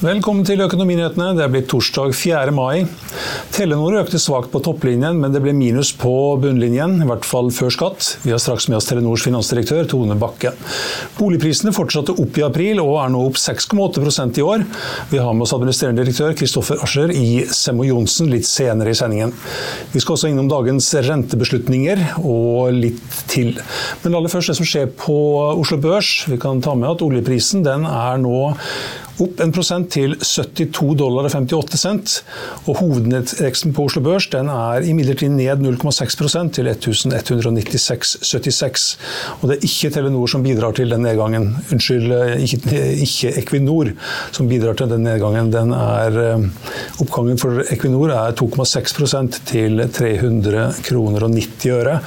Velkommen til Økonominyhetene. Det er blitt torsdag 4. mai. Telenor økte svakt på topplinjen, men det ble minus på bunnlinjen, i hvert fall før skatt. Vi har straks med oss Telenors finansdirektør Tone Bakke. Boligprisene fortsatte opp i april og er nå opp 6,8% i år. Vi har med oss administrerende direktør Kristoffer Ascher i Semmo Johnsen litt senere i sendingen. Vi skal også innom dagens rentebeslutninger og litt til. Men aller først det som skjer på Oslo Børs. Vi kan ta med at oljeprisen den er nå opp 1 til 72 dollar og 58 cent. Og hovedindeksen på Oslo Børs den er imidlertid ned 0,6% til 1196,76. Og det er ikke Telenor som bidrar til den nedgangen. Unnskyld, ikke, ikke, Equinor som bidrar til den nedgangen. Den er, eh, oppgangen for Equinor er 2,6% til 300 kroner og 90 øre.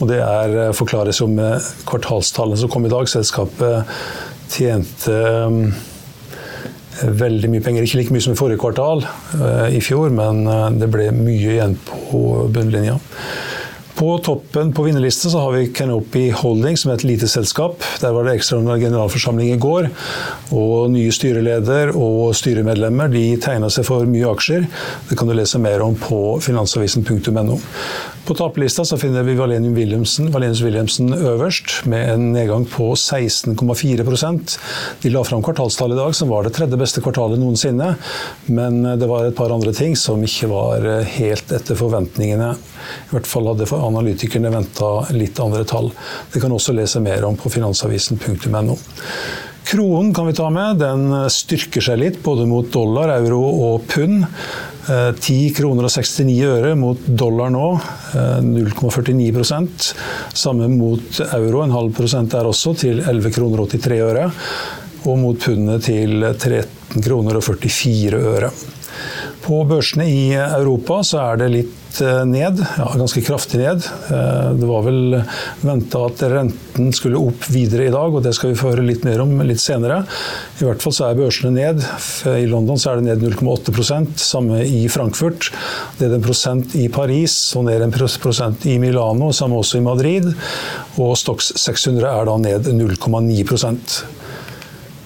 Og det er eh, forklares med kvartalstallene som kom i dag. Selskapet tjente eh, veldig mye penger. Ikke like mye som i forrige kvartal eh, i fjor, men eh, det ble mye igjen på bunnlinja. På toppen på vinnerlisten så har vi Canopy Holding, som er et lite selskap. Der var det ekstraordinær generalforsamling i går. Og nye styreleder og styremedlemmer de tegna seg for mye aksjer. Det kan du lese mer om på finansavisen.no. På taperlista finner vi Valenius Wilhelmsen, Valenius Wilhelmsen øverst, med en nedgang på 16,4% De la fram kvartalstallet i dag, som var det tredje beste kvartalet noensinne. Men det var et par andre ting som ikke var helt etter forventningene. I hvert fall hadde analytikerne venta litt andre tall. Det kan også lese mer om på finansavisen.no. Kronen kan vi ta med. Den styrker seg litt, både mot dollar, euro og pund. 10 eh, kroner og 69 øre mot dollar nå, 0,49 eh, Samme mot euro, en halv prosent der også, til 11 kroner og 83 øre. Og mot pundet til 13 kroner og 44 øre. På børsene i Europa så er det litt eh, ned, ja, ganske kraftig ned. Eh, det var vel venta at renten skulle opp videre i dag, og det skal vi få høre litt mer om litt senere. I hvert fall så er børsene ned. I London så er det ned 0,8% samme i Frankfurt. Ned en prosent i Paris og ned en prosent i Milano, samme også i Madrid. Og Stox 600 er da ned 0,9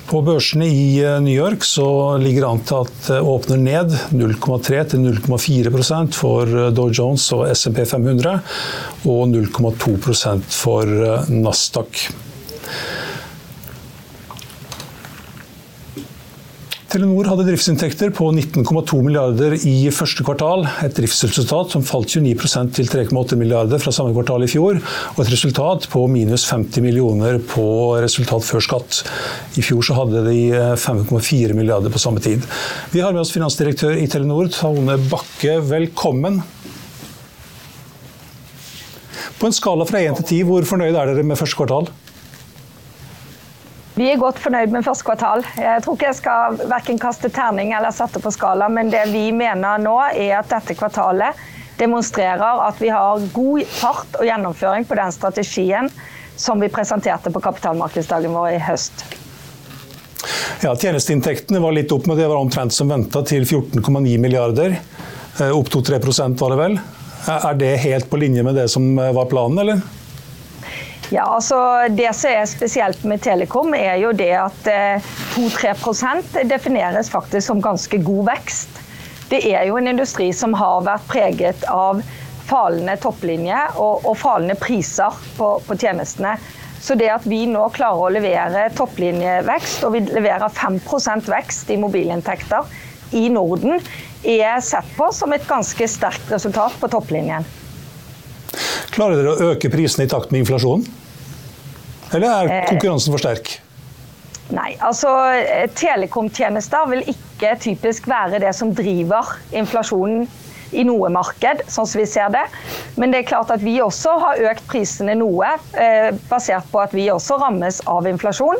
på børsene i eh, New York så ligger an til at det åpner ned 0,3 til 0,4 for eh, Dow Jones og SMP 500, og 0,2 for eh, Nasdaq. Telenor hadde driftsinntekter på 19,2 milliarder i første kvartal. Et driftsresultat som falt 29% til 3,8 milliarder fra samme kvartal i fjor. Og et resultat på minus 50 millioner på resultat før skatt. I fjor så hadde de 5,4 milliarder på samme tid. Vi har med oss finansdirektør i Telenor, Tone Bakke. Velkommen. På en skala fra 1 til 10, hvor fornøyd er dere med første kvartal? Vi er godt fornøyd med første kvartal. Jeg tror ikke jeg skal verken kaste terning eller sette på skala, men det vi mener nå er at dette kvartalet demonstrerer at vi har god fart og gjennomføring på den strategien som vi presenterte på kapitalmarkedsdagen vår i høst. Ja, Tjenesteinntektene var litt opp, men det var omtrent som venta, til 14,9 milliarder. Eh, opp 2-3 var det vel. Er det helt på linje med det som var planen, eller? Ja, altså Det som er spesielt med Telekom, er jo det at 2-3 eh, defineres faktisk som ganske god vekst. Det er jo en industri som har vært preget av falende topplinje og, og falende priser på, på, tjenestene. Så det at vi nå klarer å levere topplinjevekst, og vi leverer 5% vekst i mobilinntekter i Norden, er sett på som et ganske sterkt resultat på topplinjen. Klarer dere å øke prisene i takt med inflasjonen? Eller er eh, konkurransen for sterk? Nei, altså eh, Telekomtjenester vil ikke typisk være det som driver inflasjonen i noe marked, sånn som vi ser det. Men det er klart at vi også har økt prisene noe, eh, basert på at vi også rammes av inflasjon.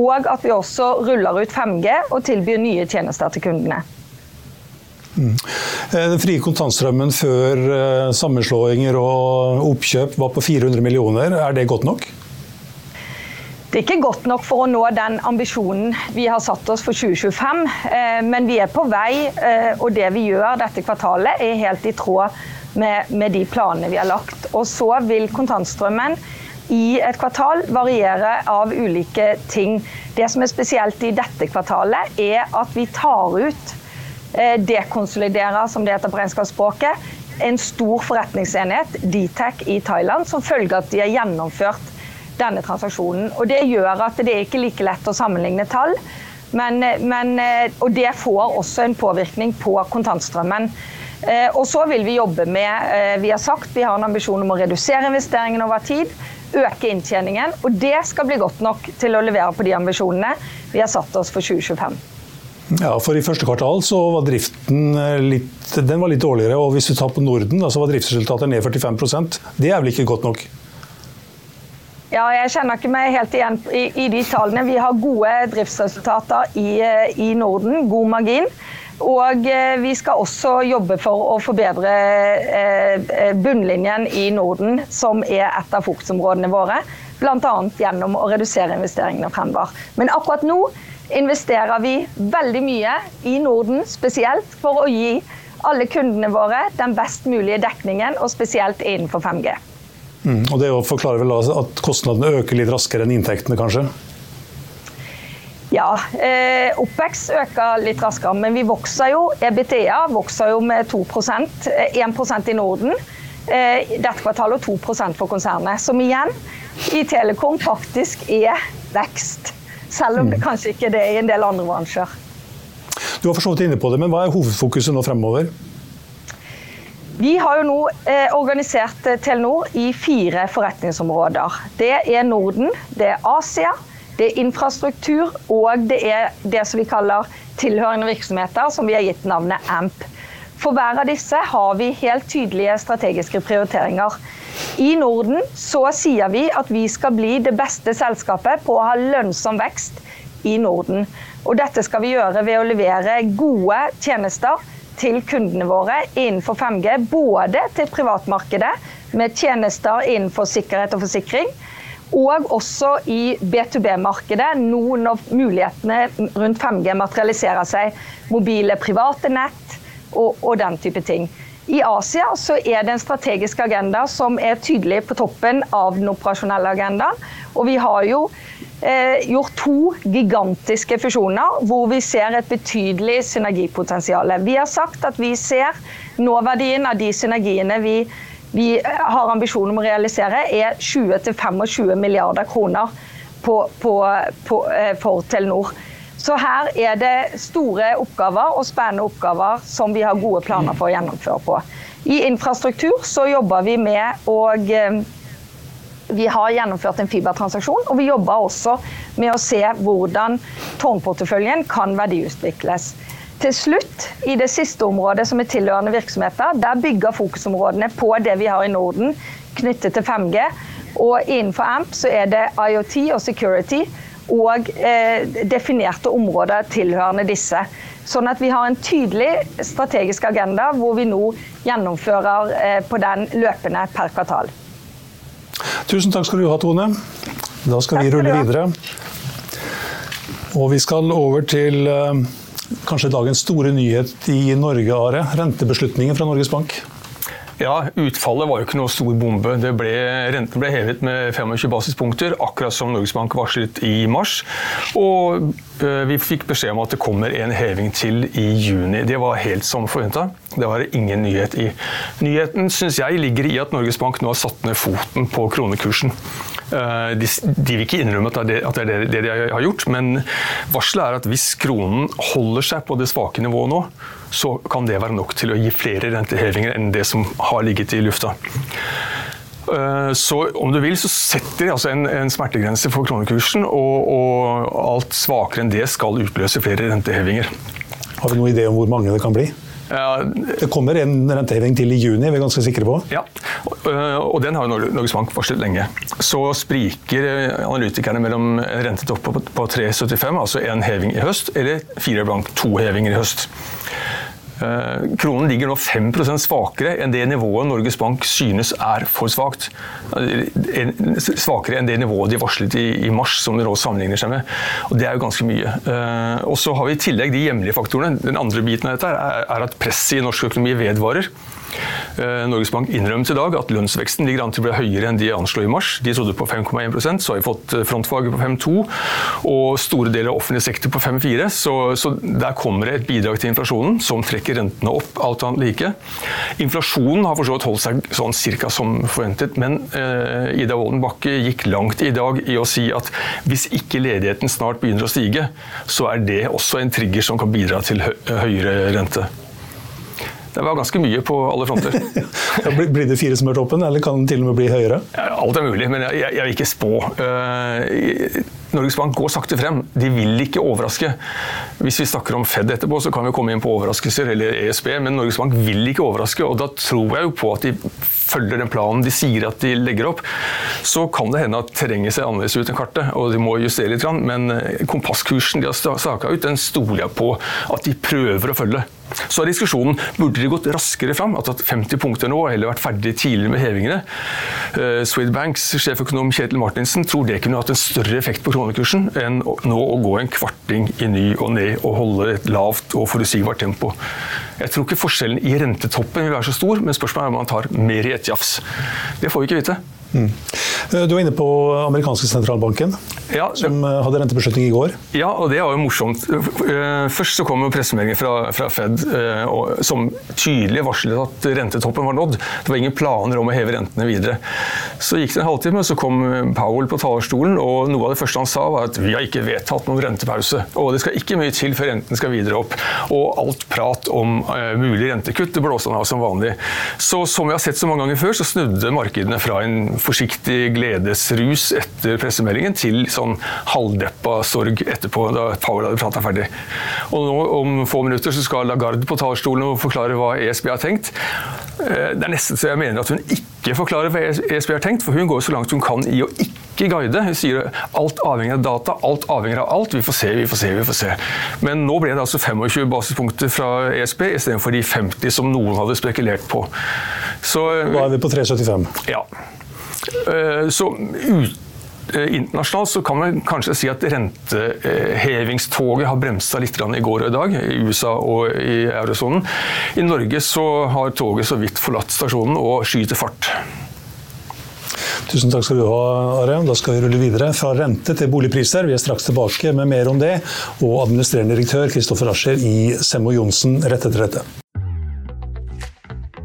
Og at vi også ruller ut 5G og tilbyr nye tjenester til kundene. Mm. Den frie kontantstrømmen før sammenslåinger og oppkjøp var på 400 millioner. Er det godt nok? Det er ikke godt nok for å nå den ambisjonen vi har satt oss for 2025, eh, men vi er på vei. Eh, og det vi gjør dette kvartalet er helt i tråd med, med de planene vi har lagt. Og så vil kontantstrømmen i et kvartal variere av ulike ting. Det som er spesielt i dette kvartalet, er at vi tar ut, eh, dekonsoliderer, som det heter på regnskapsspråket, en stor forretningsenhet, Dtec i Thailand, som følge av at de har gjennomført denne transaksjonen. Og Det gjør at det er ikke like lett å sammenligne tall. Men, men, eh, og det får også en påvirkning på kontantstrømmen. Eh, og så vil vi jobbe med eh, Vi har sagt vi har en ambisjon om å redusere investeringen over tid. Øke inntjeningen. Og det skal bli godt nok til å levere på de ambisjonene vi har satt oss for 2025. Ja, for I første kvartal så var driften litt, den var litt dårligere. og Hvis vi tar på Norden, da, så var driftsresultatet ned 45% Det er vel ikke godt nok? Ja, jeg kjenner ikke meg helt igjen i, i de tallene. Vi har gode driftsresultater i, eh, i Norden, god margin. Og eh, vi skal også jobbe for å forbedre eh, bunnlinjen i Norden, som er et av fokusområdene våre. Bl.a. gjennom å redusere investeringene fremover. Men akkurat nå investerer vi veldig mye i Norden, spesielt for å gi alle kundene våre den best mulige dekningen, og spesielt innenfor 5G. Mm, og Det forklarer vel at kostnadene øker litt raskere enn inntektene, kanskje? Ja, eh, OPEX øker litt raskere, men vi vokser jo. EBTA vokser jo med 2% 1% i Norden eh, dette kvartalet og 2 for konsernet. Som igjen i Telekom faktisk er vekst. Selv om det mm. kanskje ikke er det i en del andre bransjer. Du var for så vidt inne på det, men Hva er hovedfokuset nå fremover? Vi har jo nå eh, organisert eh, Telenor i fire forretningsområder. Det er Norden, det er Asia, det er infrastruktur og det er det som vi kaller tilhørende virksomheter, som vi har gitt navnet AMP. For hver av disse har vi helt tydelige strategiske prioriteringer. I Norden så sier vi at vi skal bli det beste selskapet på å ha lønnsom vekst i Norden. Og dette skal vi gjøre ved å levere gode tjenester til kundene våre innenfor 5G. Både til privatmarkedet med tjenester innenfor sikkerhet og forsikring. Og også i B2B-markedet, nå når mulighetene rundt 5G materialiserer seg. Mobile private nett og, og den type ting. I Asia er det en strategisk agenda som er tydelig på toppen av den operasjonelle agendaen. Og vi har jo eh, gjort to gigantiske fusjoner hvor vi ser et betydelig synergipotensial. Vi har sagt at vi ser nåverdien av de synergiene vi, vi har ambisjon om å realisere, er 20-25 milliarder kroner på, på, på, eh, for Telenor. Så her er det store oppgaver og spennende oppgaver som vi har gode planer for å gjennomføre på. I infrastruktur så jobber vi med å eh, vi har gjennomført en fibertransaksjon, og vi jobber også med å se hvordan tårnporteføljen kan verdiutvikles. Til slutt, i det siste området som er tilhørende virksomheter, der bygger fokusområdene på det vi har i Norden knyttet til 5G. Og innenfor AMP så er det IoT og security og eh, definerte områder tilhørende disse. Sånn at vi har en tydelig strategisk agenda hvor vi nå gjennomfører eh, på den løpende per kvartal. Tusen takk skal du ha, Tone. Da skal vi rulle videre. Og vi skal over til eh, kanskje dagens store nyhet i Norge, Are. Rentebeslutningen fra Norges Bank. Ja, utfallet var jo ikke noe stor bombe. Ble, renten ble hevet med 25 basispunkter, akkurat som Norges Bank varslet i mars. Og øh, vi fikk beskjed om at det kommer en heving til i juni. Det var helt som forventa. Det var det ingen nyhet i. Nyheten syns jeg ligger i at Norges Bank nå har satt ned foten på kronekursen. Eh, de, de, vil ikke innrømme at det, er det, de har gjort, men varselet er at hvis kronen holder seg på det svake nivået nå, så kan det være nok til å gi flere rentehevinger enn det som har ligget i lufta. Eh, så om du vil, så setter de altså en, en, smertegrense for kronekursen, og, og alt svakere enn det skal utløse flere rentehevinger. Har vi noen idé om hvor mange det kan bli? Det kommer en renteheving til i juni, vi er ganske sikre på? Ja, og den har Norges Bank varslet lenge. Så spriker analytikerne mellom rentetopp på 3,75, altså en heving i høst, eller fire blank to hevinger i høst. Eh, kronen ligger nå 5% svakere enn det nivået Norges Bank synes er for svakt. Svakere enn det nivået de varslet i, mars, som de nå sammenligner seg med. Og Det er jo ganske mye. Eh, og så har vi i tillegg de hjemlige faktorene. Den andre biten av dette er at presset i norsk økonomi vedvarer. Eh, Norges Bank innrømmet i dag at lønnsveksten ligger an til å bli høyere enn de anslo i mars. De trodde på 5,1% så har vi fått eh, frontfaget på 5,2 og store deler av offentlig sektor på 5,4. Så, så, der kommer det et bidrag til inflasjonen som trekker rentene opp, alt annet like. Inflasjonen har for så vidt holdt seg sånn cirka som forventet, men eh, Ida Wolden Bakke gikk langt i dag i å si at hvis ikke ledigheten snart begynner å stige, så er det også en trigger som kan bidra til høyere rente. Det var ganske mye på alle fronter. blir det fire som er toppen, eller kan den til og med bli høyere? Ja, alt er mulig, men jeg, jeg, jeg vil ikke spå. Uh, Norges Bank går sakte frem. De vil ikke overraske. Hvis vi snakker om Fed etterpå, så kan vi komme inn på overraskelser, eller ESB, men Norges Bank vil ikke overraske. Og da tror jeg jo på at de følger den planen de sier at de legger opp. Så kan det hende at terrenget ser annerledes ut enn kartet, og de må justere litt. Men eh, kompasskursen de har staka ut, den stoler jeg på at de prøver å følge. Så er diskusjonen burde de gått raskere fram, at 50 punkter nå, eller vært ferdig tidligere med hevingene. Uh, Swedbanks sjeføkonom Kjetil Martinsen tror det kunne hatt en større effekt på kronekursen enn nå å gå en kvarting i ny og ned og holde et lavt og forutsigbart tempo. Jeg tror ikke forskjellen i rentetoppen vil være så stor, men spørsmålet er om man tar mer i et jafs. Det får vi ikke vite. Mm. Du var inne på amerikanske sentralbanken, ja, det, som eh, hadde rentebeslutning i går. Ja, og det var jo morsomt. Eh, først så kom jo pressemeldingen fra, fra, Fed eh, som tydelig varslet at rentetoppen var nådd. Det var ingen planer om å heve rentene videre. Så gikk det en halvtime, og så kom Powell på talerstolen, og noe av det første han sa var at vi har ikke vedtatt noen rentepause. Og det skal ikke mye til før renten skal videre opp. Og alt prat om mulig rentekutt det blåste han av som vanlig. Så som vi har sett så mange ganger før, så snudde markedene fra en forsiktig gledesrus etter pressemeldingen til sånn halvdeppa sorg etterpå, da Powell hadde prata ferdig. Og nå om få minutter så skal Lagarde på talerstolen og forklare hva ESB har tenkt. Eh, det er nesten så jeg mener at hun ikke forklarer hva ESB har tenkt, for hun går så langt hun kan i å ikke guide. Hun sier alt avhenger av data, alt avhenger av alt. Vi får se, vi får se, vi får se. Men nå ble det altså 25 basispunkter fra ESB istedenfor de 50 som noen hadde spekulert på. Så, Nå er vi på 375? Ja. Eh, så eh, Internasjonalt så kan man kanskje si at rentehevingstoget har bremsa litt i går og i dag, i USA og i eurosonen. I Norge så har toget så vidt forlatt stasjonen og skyter fart. Tusen takk skal du ha, Are. Da skal vi rulle videre fra rente til boligpriser. Vi er straks tilbake med mer om det, og administrerende direktør Kristoffer Ascher i Semmo Johnsen rett etter dette.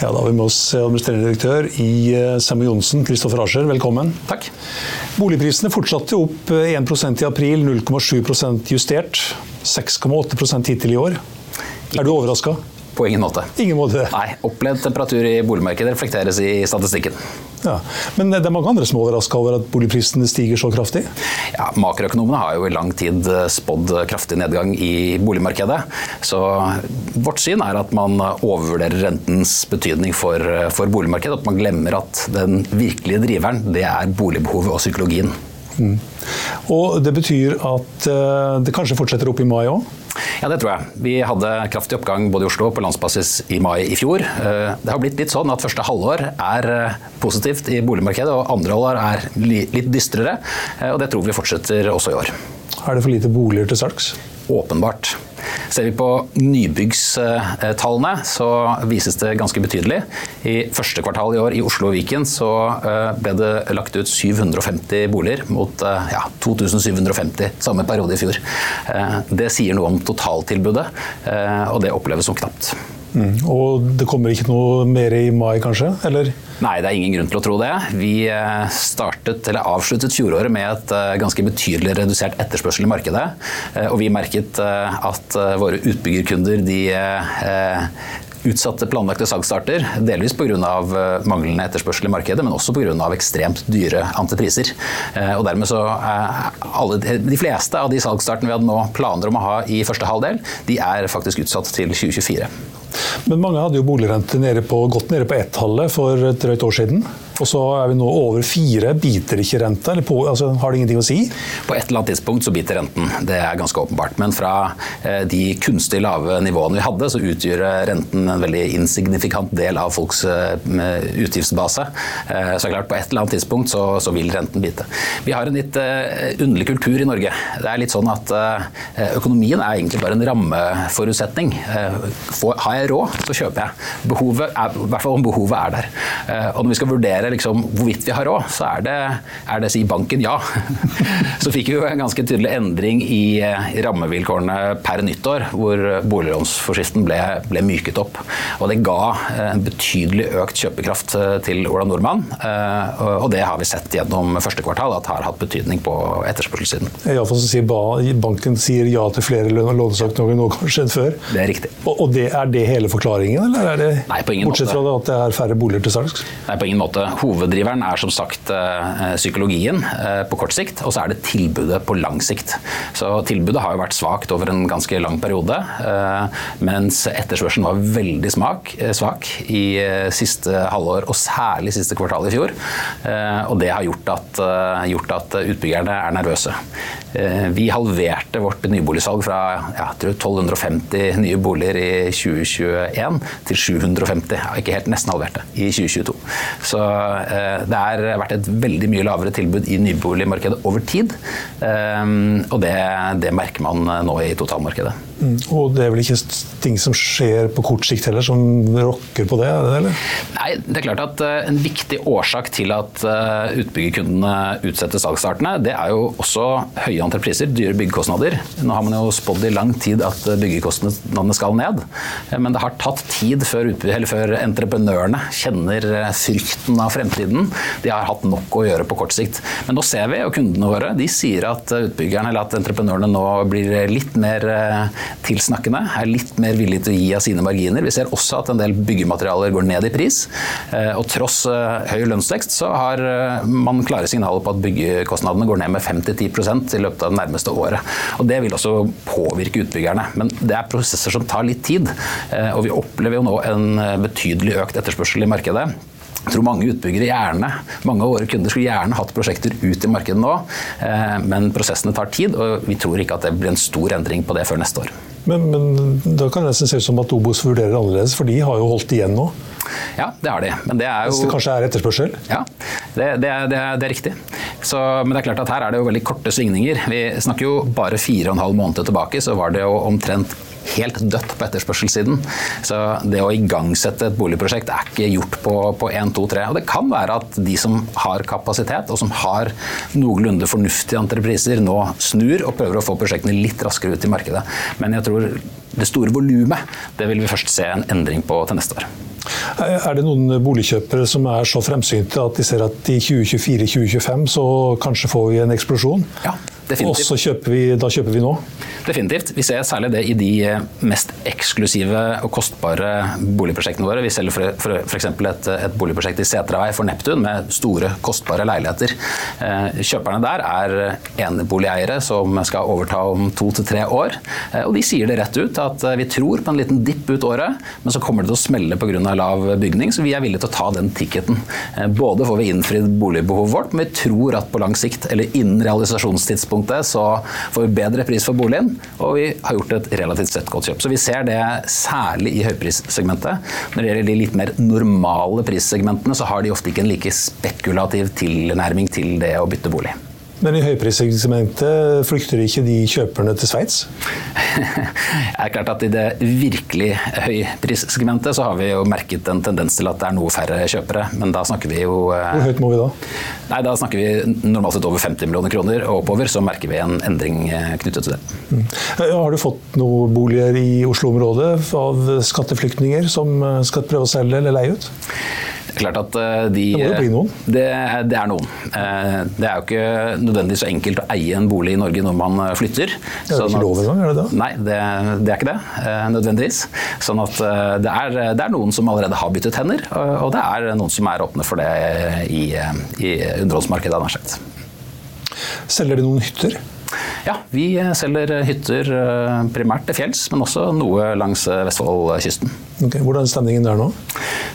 Ja, da har vi med oss administrerende direktør i eh, Samuel Johnsen, Kristoffer Ascher. Velkommen. Takk. Boligprisene fortsatte opp 1 eh, i april, 0,7% justert. 6,8% hittil i år. Er du overraska? På ingen måte. Ingen måte. Nei, Opplevd temperatur i boligmarkedet reflekteres i statistikken. Ja. Men det er mange andre som er overraska over at boligprisene stiger så kraftig? Ja, Makroøkonomene har jo i lang tid eh, spådd kraftig nedgang i boligmarkedet. Så vårt syn er at man overvurderer rentens betydning for, eh, for boligmarkedet. At man glemmer at den virkelige driveren det er boligbehovet og psykologien. Mm. Og Det betyr at eh, det kanskje fortsetter opp i mai òg? Ja, det tror jeg. Vi hadde kraftig oppgang både i Oslo og på landsbasis i mai i fjor. Eh, det har blitt litt sånn at første halvår er eh, positivt i boligmarkedet, og andre halvår er litt dystrere. Og det tror vi fortsetter også i år. Er det for lite boliger til salgs? Åpenbart. Ser vi på nybyggstallene, så vises det ganske betydelig. I første kvartal i år i Oslo og Viken så eh, ble det lagt ut 750 boliger mot eh, ja, 2750 samme periode i fjor. Eh, det sier noe om totaltilbudet, og det oppleves som knapt. Mm. Og det kommer ikke noe mer i mai, kanskje? Eller? Nei, det er ingen grunn til å tro det. Vi eh, startet, eller avsluttet fjoråret med et eh, ganske betydelig redusert etterspørsel i markedet. Eh, og vi merket at våre utbyggerkunder de utsatte planlagte salgsstarter, delvis pga. manglende etterspørsel i markedet, men også pga. ekstremt dyre antipriser. Og dermed så alle, De fleste av de salgsstartene vi hadde nå planer om å ha i første halvdel, de er faktisk utsatt til 2024. Men mange hadde jo boligrente nede på, godt nede på ett-tallet for et drøyt år siden. Og så er vi nå over fire. Biter ikke renta? På, altså, har det ingenting å si? På et eller annet tidspunkt så biter renten. Det er ganske åpenbart. Men fra eh, de kunstig lave nivåene vi hadde, så utgjør renten en veldig insignifikant del av folks eh, utgiftsbase. Eh, så klart, på et eller annet tidspunkt så, så vil renten bite. Vi har en litt eh, underlig kultur i Norge. Det er litt sånn at eh, økonomien er egentlig bare en rammeforutsetning. Eh, får, har råd, så kjøper jeg. Behovet er, I hvert fall om behovet er der. og når vi skal vurdere liksom, hvorvidt vi har råd, så er det, er det å si banken ja. så fikk vi jo en ganske tydelig endring i, i rammevilkårene per nyttår, hvor boliglånsforskriften ble, ble, myket opp. Og det ga eh, en betydelig økt kjøpekraft eh, til Ola Nordmann. Eh, og det har vi sett gjennom første kvartal at har hatt betydning på etterspørselssiden. Iallfall så sier banken sier ja til flere lånesøknader nå kanskje enn før. Det er riktig. Og, det, er det hele forklaringen, eller er det Nei, på ingen bortsett måte. fra det at det er færre boliger til salgs? Nei, på ingen måte. Hoveddriveren er som sagt eh, psykologien eh, på kort sikt, og så er det tilbudet på lang sikt. Så Tilbudet har jo vært svakt over en ganske lang periode, eh, mens etterspørselen var veldig svak i siste halvår, og særlig siste kvartal i fjor. Og det har gjort at, gjort at utbyggerne er nervøse. Vi halverte vårt nyboligsalg fra ja, 1250 nye boliger i 2021 til 750, ikke helt nesten halverte, i 2022. Så Eh, det har vært et veldig mye lavere tilbud i nyboligmarkedet over tid. Eh, og det, det merker man nå i totalmarkedet. Mm. Og det er vel ikke ting som skjer på kort sikt heller, som rokker på det? eller? Nei, det er klart at uh, En viktig årsak til at uh, utbyggerkundene utsetter salgsstartene, det er jo også høye entrepriser, dyre byggekostnader. Nå har man jo spådd i lang tid at uh, byggekostnadene skal ned. Men det har tatt tid før, før entreprenørene kjenner frykten av fremtiden. De har hatt nok å gjøre på kort sikt. Men nå ser vi, og kundene våre de sier at utbyggerne eller at entreprenørene nå blir litt mer tilsnakkende, er litt mer villige til å gi av sine marginer. Vi ser også at en del byggematerialer går ned i pris. Eh, og tross eh, høy lønnsvekst så har eh, man klare signaler på at byggekostnadene går ned med 5-10% i løpet av det nærmeste året. Og Det vil også påvirke utbyggerne. Men det er prosesser som tar litt tid. Og vi opplever jo nå en betydelig økt etterspørsel i markedet. Jeg tror mange utbyggere gjerne, mange av våre kunder skulle gjerne hatt prosjekter ut i markedet nå, men prosessene tar tid, og vi tror ikke at det blir en stor endring på det før neste år. Men, men da kan det nesten se ut som at Obos vurderer annerledes, for de har jo holdt igjen nå? Ja, det har de. Men det er jo Hvis det kanskje er etterspørsel? Ja, det, det, det, det er riktig. Så, men det er klart at her er det jo veldig korte svingninger. Vi snakker jo bare fire og en halv måned tilbake, så var det jo omtrent helt dødt på etterspørselssiden. Så det å igangsette et boligprosjekt er ikke gjort på, på 1, 2, 3. Og det kan være at de som har kapasitet, og som har noenlunde fornuftige entrepriser, nå snur og prøver å få prosjektene litt raskere ut i markedet. Men jeg tror det store volumet, det vil vi først se en endring på til neste år. Er det noen boligkjøpere som er så fremsynte at de ser at i 2024-2025 så kanskje får vi en eksplosjon? Ja, Definitivt. Og så kjøper vi, da kjøper vi nå? Definitivt. Vi ser særlig det i de eh, mest eksklusive og kostbare boligprosjektene våre. Vi selger f.eks. Et, et boligprosjekt i Setravei for Neptun med store, kostbare leiligheter. Eh, kjøperne der er eneboligeiere som skal overta om to til tre år. Eh, og de sier det rett ut at vi tror på en liten dipp ut året, men så kommer det til å smelle pga. lav bygning, så vi er villige til å ta den ticketen. Både får vi innfridd boligbehovet vårt, men vi tror at på lang sikt, eller innen realisasjonstidspunktet, utgangspunktet så får vi bedre pris for boligen, og vi har gjort et relativt sett godt kjøp. Så vi ser det særlig i høyprissegmentet. Når det gjelder de litt mer normale prissegmentene, så har de ofte ikke en like spekulativ tilnærming til det å bytte bolig. Men i høyprissegmentet flykter ikke de kjøperne til Sveits? det er klart at I det virkelig høyprissegmentet så har vi jo merket en tendens til at det er noe færre kjøpere. Men da snakker vi jo eh, Hvor høyt må vi da? Nei, Da snakker vi normalt sett over 50 millioner kroner, og oppover så merker vi en endring eh, knyttet til det. Mm. Har du fått noen boliger i Oslo-området av skatteflyktninger som eh, skal prøve å selge eller leie ut? Klart at eh, de, det må jo bli noen? Det, det, er noen. Eh, det er jo ikke nødvendigvis så enkelt å eie en bolig i Norge når man eh, flytter. Det er ikke lov engang, er det det? Nei, det, det, er ikke det nødvendigvis. Sånn at det er, det er, noen som allerede har byttet hender, og det er noen som er åpne for det i, i underholdsmarkedet, nær sagt. Selger de noen hytter? Ja, vi selger hytter primært til fjells, men også noe langs Vestfoldkysten. Okay, hvordan er stemningen der nå?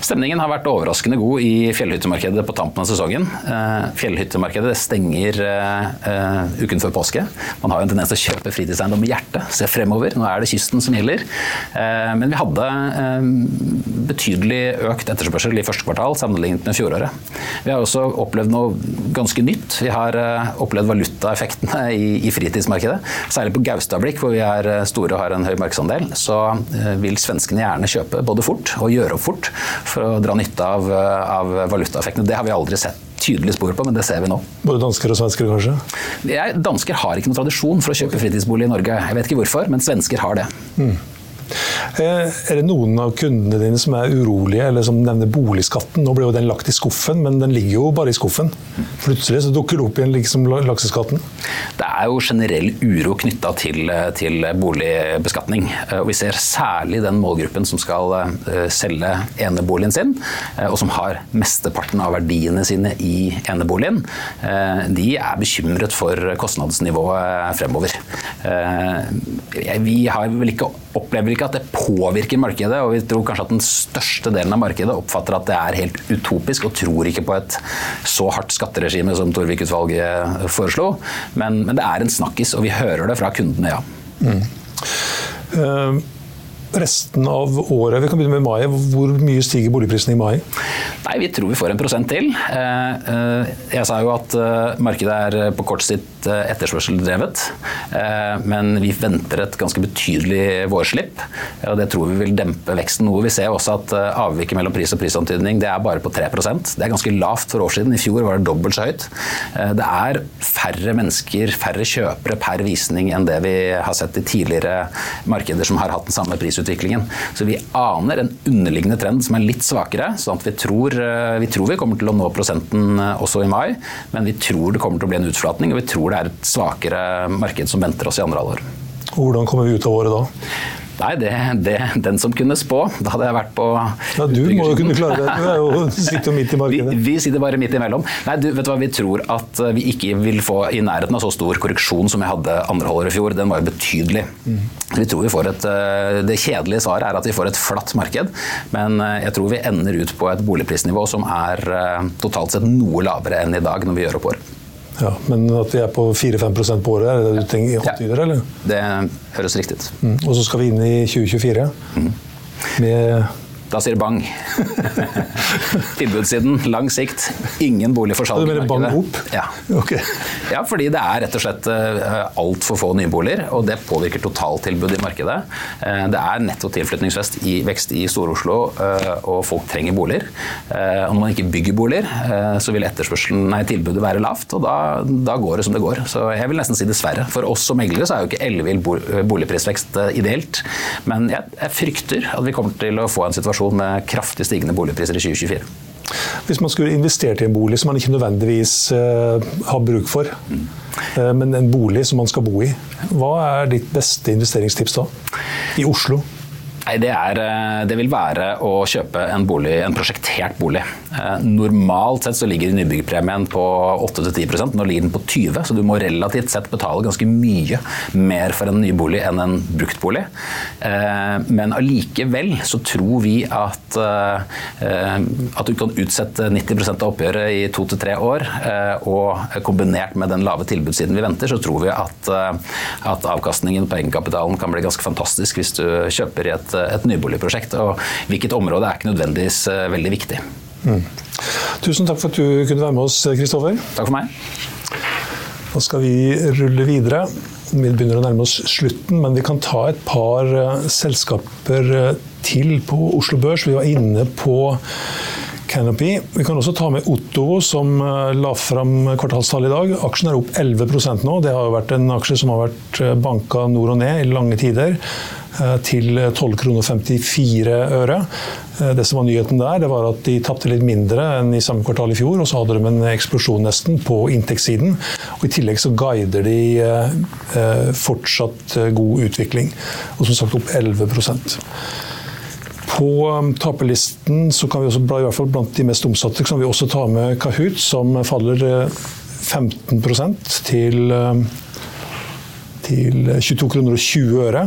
Stemningen har vært overraskende god i fjellhyttemarkedet på tampen av sesongen. Eh, fjellhyttemarkedet stenger uh, uken før påske. Man har jo en tendens til å kjøpe fritidseiendom med hjertet, se fremover. Nå er det kysten som gjelder. Men vi hadde betydelig økt etterspørsel i første kvartal sammenlignet med fjoråret. Vi har også opplevd noe ganske nytt. Vi har opplevd valutaeffektene i fritidsmarkedet. Særlig på Gaustablikk, hvor vi er store og har en høy markedsandel, så vil svenskene gjerne kjøpe både fort og gjøre opp fort for å dra nytte av, av valutaeffektene. Det har vi aldri sett tydelige spor på, men det ser vi nå. Både dansker og svensker, kanskje? Jeg, dansker har ikke noen tradisjon for å kjøpe fritidsbolig i Norge. Jeg vet ikke hvorfor, men svensker har det. Mm. Eh, er det noen av kundene dine som er urolige, eller som nevner boligskatten? Nå ble jo den lagt i skuffen, men den ligger jo bare i skuffen. Plutselig så dukker det opp igjen liksom lakseskatten. Det er jo generell uro knytta til, til, boligbeskatning. Eh, vi ser særlig den målgruppen som skal eh, selge eneboligen sin, og som har mesteparten av verdiene sine i eneboligen. De er bekymret for kostnadsnivået fremover. Vi har vel ikke opplever ikke at det påvirker markedet, og vi tror kanskje at den største delen av markedet oppfatter at det er helt utopisk, og tror ikke på et så hardt skatteregime som Torvik-utvalget foreslo. Men, men, det er en snakkis, og vi hører det fra kundene, ja. Mm. Uh, resten av året? Vi kan begynne med mai. Hvor mye stiger boligprisene i mai? Nei, Vi tror vi får en prosent til. Eh, eh, jeg sa jo at eh, markedet er på kort sikt etterspørseldrevet. Men vi venter et ganske betydelig vårslipp. og Det tror vi vil dempe veksten noe. Vi ser også at avviket mellom pris og prisantydning det er bare på 3% Det er ganske lavt for år siden. I fjor var det dobbelt så høyt. Det er færre mennesker, færre kjøpere per visning enn det vi har sett i tidligere markeder som har hatt den samme prisutviklingen. Så vi aner en underliggende trend som er litt svakere. sånn at vi tror, vi tror vi kommer til å nå prosenten også i mai, men vi tror det kommer til å bli en utflatning, og vi tror det er et svakere marked som venter oss i andre halvår. Hvordan kommer vi ut av året da? Nei, det, det, den som kunne spå. Da hadde jeg vært på Ja, Du må jo kunne klare det. Du er jo, sitter midt i markedet. Vi, vi, sitter bare midt imellom. Nei, du, vet du hva, Vi tror at vi ikke vil få i nærheten av så stor korreksjon som vi hadde andre halvår i fjor. Den var jo betydelig. Mm. Vi tror vi får et, eh, Det kjedelige svaret er at vi får et flatt marked, men eh, jeg tror vi ender ut på et boligprisnivå som er eh, totalt sett noe lavere enn i dag når vi gjør opp året. Ja, Men at vi er på 4-5 på året, er det det du tenker antyder? Eller? det høres riktig ut. Mm. Og så skal vi inn i 2024 mm. med da sier bang. Tilbudssiden, lang sikt, ingen bolig for salg. Du mener bang opp? Ja. Okay. ja, fordi det er rett og slett eh, altfor få nyboliger, og det påvirker totaltilbudet i markedet. Eh, det er netto tilflytningsvekst i, vekst i Stor-Oslo, eh, og folk trenger boliger. Og når man ikke bygger boliger, så vil nei, tilbudet være lavt, og da, da, går det som det går. Så jeg vil nesten si dessverre. For oss som meglere så er jo ikke ellevill boligprisvekst ideelt, men jeg, jeg frykter at vi kommer til å få en situasjon situasjon med kraftig stigende boligpriser i 2024. Hvis man skulle investert i en bolig som man ikke nødvendigvis uh, har bruk for, mm. uh, men en bolig som man skal bo i, hva er ditt beste investeringstips da? I Oslo? Nei, det, er, eh, det, vil være å kjøpe en, bolig, en prosjektert bolig. Eh, normalt sett så ligger nybyggpremien på 8-10 nå ligger den på 20 så du må relativt sett betale ganske mye mer for en nybolig enn en bruktbolig. bolig. men allikevel så tror vi at, at du kan utsette 90% av oppgjøret i to til tre år, og kombinert med den lave tilbudssiden vi venter, så tror vi at, at avkastningen på egenkapitalen kan bli ganske fantastisk hvis du kjøper i et et nyboligprosjekt. Og hvilket område er ikke nødvendigvis eh, veldig viktig. Mm. Tusen takk for at du kunne være med oss, Kristoffer. Takk for meg. Da skal vi rulle videre. Vi begynner å nærme oss slutten, men vi kan ta et par eh, selskaper eh, til på Oslo Børs. Vi var inne på Canopy. Vi kan også ta med Otto, som la fram kvartalstallet i dag. Aksjen er opp 11% nå. Det har jo vært en aksje som har vært banka nord og ned i lange tider. Eh, til 12,54 kroner. Eh, det som var nyheten der, det var at de tapte litt mindre enn i samme kvartal i fjor, og så hadde de en eksplosjon nesten på inntektssiden. Og I tillegg så guider de eh, fortsatt god utvikling, og som sagt opp 11 på taperlisten så kan vi også, i blant de mest omsatte, kan vi også ta med Kahoot, som faller 15% til, til 22 kroner og 20 øre.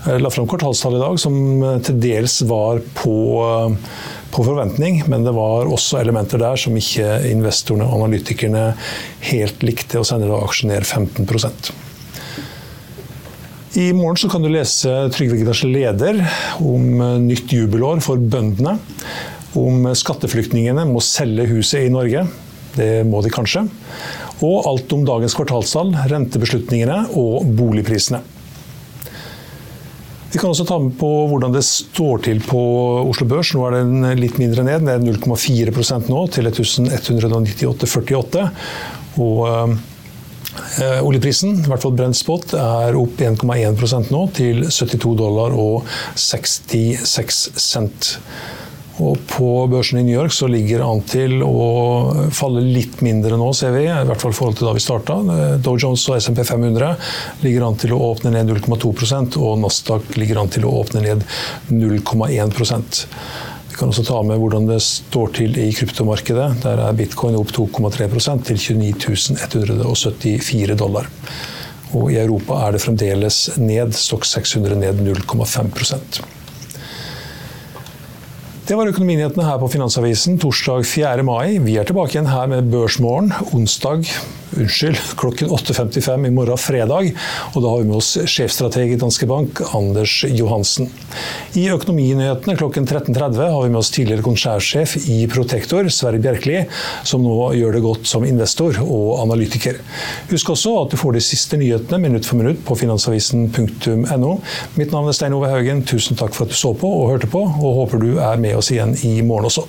Jeg eh, la fram kvartalstall i dag som eh, til dels var på, eh, på, forventning, men det var også elementer der som ikke investorene og analytikerne helt likte, og sender da aksjen ned 15 i morgen så kan du lese Trygve Gidders leder om nytt jubelår for bøndene. Om skatteflyktningene må selge huset i Norge. Det må de kanskje. Og alt om dagens kvartalstall, rentebeslutningene og boligprisene. Vi kan også ta med på hvordan det står til på Oslo Børs. Nå er den litt mindre ned, det er 0,4% nå, til 1198,48. Og øh, oljeprisen, i hvert fall brent spot, er opp 1,1% nå, til 72 dollar og 66 cent. Og på børsen i New York så ligger det an til å falle litt mindre nå, ser vi. I hvert fall i forhold til da vi starta. Dow Jones og SMP 500 ligger an til å åpne ned 0,2% og Nasdaq ligger an til å åpne ned 0,1 vi kan også ta med hvordan det står til i kryptomarkedet. Der er bitcoin opp 2,3 til 29 174 dollar. Og i Europa er det fremdeles ned. Stokk 600 ned 0,5% Det var økonominyhetene her på Finansavisen torsdag 4. mai. Vi er tilbake igjen her med Børsmorgen onsdag unnskyld, klokken 8.55 i morgen fredag. Og da har vi med oss sjefstrateg i Danske Bank, Anders Johansen. I Økonominyhetene klokken 13.30 har vi med oss tidligere konsernsjef i Protektor, Sverre Bjerkeli, som nå gjør det godt som investor og analytiker. Husk også at du får de siste nyhetene minutt for minutt på finansavisen.no. Mitt navn er Stein Ove Haugen, tusen takk for at du så på og hørte på, og håper du er med oss igjen i morgen også.